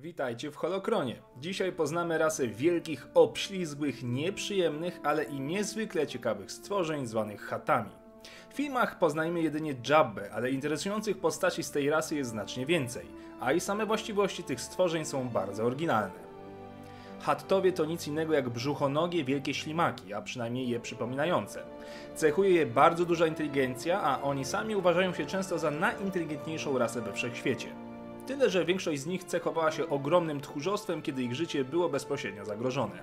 Witajcie w Holokronie. Dzisiaj poznamy rasę wielkich, obślizgłych, nieprzyjemnych, ale i niezwykle ciekawych stworzeń zwanych chatami. W filmach poznajemy jedynie Jabbę, ale interesujących postaci z tej rasy jest znacznie więcej, a i same właściwości tych stworzeń są bardzo oryginalne. Hattowie to nic innego jak brzuchonogie wielkie ślimaki, a przynajmniej je przypominające. Cechuje je bardzo duża inteligencja, a oni sami uważają się często za najinteligentniejszą rasę we wszechświecie. Tyle, że większość z nich cechowała się ogromnym tchórzostwem, kiedy ich życie było bezpośrednio zagrożone.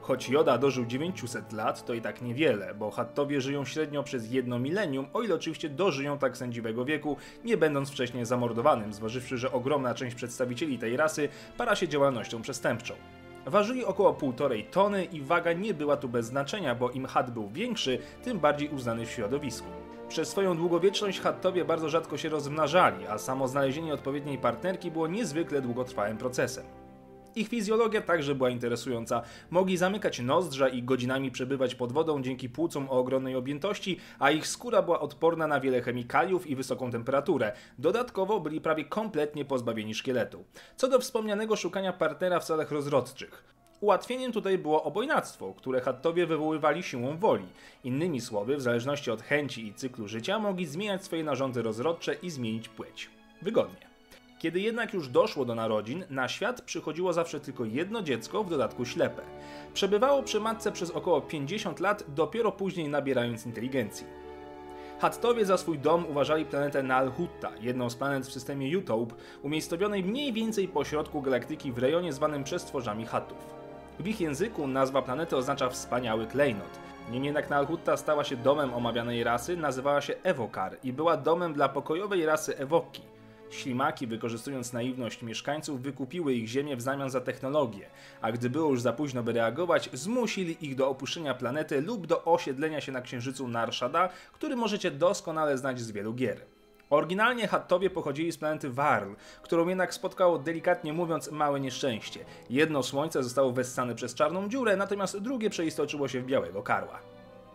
Choć Joda dożył 900 lat, to i tak niewiele, bo Hattowie żyją średnio przez jedno milenium, o ile oczywiście dożyją tak sędziwego wieku, nie będąc wcześniej zamordowanym, zważywszy, że ogromna część przedstawicieli tej rasy para się działalnością przestępczą. Ważyli około 1,5 tony i waga nie była tu bez znaczenia, bo im chat był większy, tym bardziej uznany w środowisku. Przez swoją długowieczność Hattowie bardzo rzadko się rozmnażali, a samo znalezienie odpowiedniej partnerki było niezwykle długotrwałym procesem. Ich fizjologia także była interesująca. Mogli zamykać nozdrza i godzinami przebywać pod wodą dzięki płucom o ogromnej objętości, a ich skóra była odporna na wiele chemikaliów i wysoką temperaturę. Dodatkowo byli prawie kompletnie pozbawieni szkieletu. Co do wspomnianego szukania partnera w celach rozrodczych. Ułatwieniem tutaj było obojnactwo, które Hattowie wywoływali siłą woli. Innymi słowy, w zależności od chęci i cyklu życia mogli zmieniać swoje narządy rozrodcze i zmienić płeć. Wygodnie. Kiedy jednak już doszło do narodzin, na świat przychodziło zawsze tylko jedno dziecko, w dodatku ślepe. Przebywało przy matce przez około 50 lat, dopiero później nabierając inteligencji. Hattowie za swój dom uważali planetę Nalhutta, jedną z planet w systemie Utop, umiejscowionej mniej więcej po środku galaktyki w rejonie zwanym przestworzami Hattów. W ich języku nazwa planety oznacza wspaniały klejnot. Niemniej jednak Nalhutta stała się domem omawianej rasy, nazywała się Evokar i była domem dla pokojowej rasy Ewoki. Ślimaki, wykorzystując naiwność mieszkańców, wykupiły ich ziemię w zamian za technologię, a gdy było już za późno by reagować, zmusili ich do opuszczenia planety lub do osiedlenia się na księżycu Narshada, który możecie doskonale znać z wielu gier. Oryginalnie Hattowie pochodzili z planety Varl, którą jednak spotkało delikatnie mówiąc małe nieszczęście. Jedno słońce zostało wessane przez czarną dziurę, natomiast drugie przeistoczyło się w białego karła.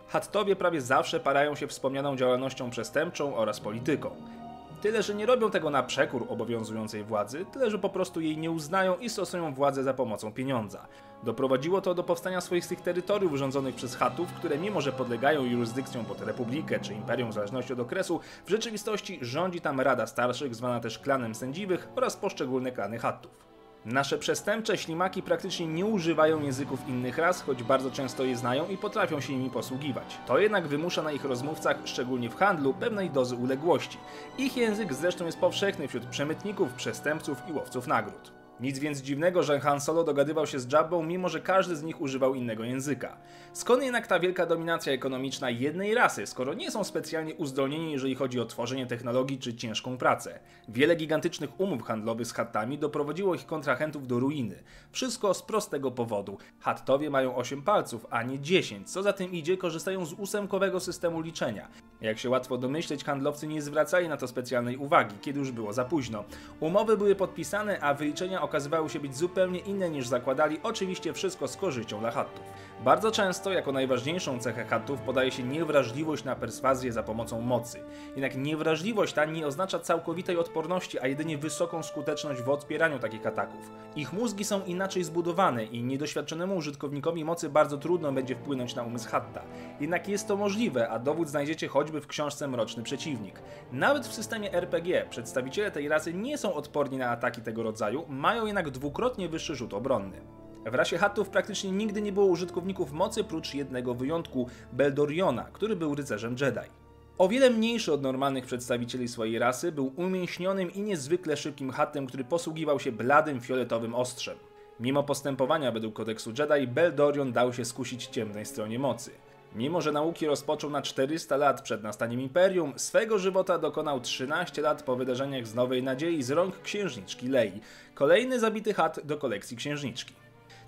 Hattowie prawie zawsze parają się wspomnianą działalnością przestępczą oraz polityką. Tyle, że nie robią tego na przekór obowiązującej władzy, tyle, że po prostu jej nie uznają i stosują władzę za pomocą pieniądza. Doprowadziło to do powstania swoistych terytoriów rządzonych przez chatów, które mimo że podlegają jurysdykcją pod republikę czy imperium w zależności od okresu, w rzeczywistości rządzi tam Rada Starszych, zwana też klanem sędziwych oraz poszczególne klany chatów. Nasze przestępcze ślimaki praktycznie nie używają języków innych ras, choć bardzo często je znają i potrafią się nimi posługiwać. To jednak wymusza na ich rozmówcach, szczególnie w handlu, pewnej dozy uległości. Ich język zresztą jest powszechny wśród przemytników, przestępców i łowców nagród. Nic więc dziwnego, że Han Solo dogadywał się z Jabbą, mimo że każdy z nich używał innego języka. Skąd jednak ta wielka dominacja ekonomiczna jednej rasy, skoro nie są specjalnie uzdolnieni, jeżeli chodzi o tworzenie technologii czy ciężką pracę? Wiele gigantycznych umów handlowych z Hattami doprowadziło ich kontrahentów do ruiny. Wszystko z prostego powodu. Hattowie mają 8 palców, a nie 10. Co za tym idzie, korzystają z ósemkowego systemu liczenia. Jak się łatwo domyśleć, handlowcy nie zwracali na to specjalnej uwagi, kiedy już było za późno. Umowy były podpisane, a wyliczenia okazywały się być zupełnie inne niż zakładali, oczywiście wszystko z korzyścią dla Hattów. Bardzo często jako najważniejszą cechę Hattów podaje się niewrażliwość na perswazję za pomocą mocy. Jednak niewrażliwość ta nie oznacza całkowitej odporności, a jedynie wysoką skuteczność w odpieraniu takich ataków. Ich mózgi są inaczej zbudowane i niedoświadczonemu użytkownikowi mocy bardzo trudno będzie wpłynąć na umysł Hatta. Jednak jest to możliwe, a dowód znajdziecie choćby w książce Mroczny Przeciwnik. Nawet w systemie RPG przedstawiciele tej rasy nie są odporni na ataki tego rodzaju, mają jednak dwukrotnie wyższy rzut obronny. W rasie Hattów praktycznie nigdy nie było użytkowników mocy prócz jednego wyjątku, Beldoriona, który był rycerzem Jedi. O wiele mniejszy od normalnych przedstawicieli swojej rasy, był umięśnionym i niezwykle szybkim Hattem, który posługiwał się bladym fioletowym ostrzem. Mimo postępowania według kodeksu Jedi, Beldorion dał się skusić ciemnej stronie mocy. Mimo, że nauki rozpoczął na 400 lat przed nastaniem Imperium, swego żywota dokonał 13 lat po wydarzeniach z Nowej Nadziei z rąk księżniczki Lei. Kolejny zabity chat do kolekcji księżniczki.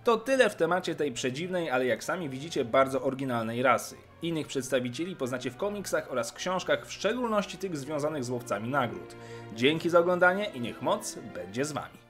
To tyle w temacie tej przedziwnej, ale jak sami widzicie, bardzo oryginalnej rasy. Innych przedstawicieli poznacie w komiksach oraz książkach, w szczególności tych związanych z łowcami nagród. Dzięki za oglądanie i niech moc będzie z wami.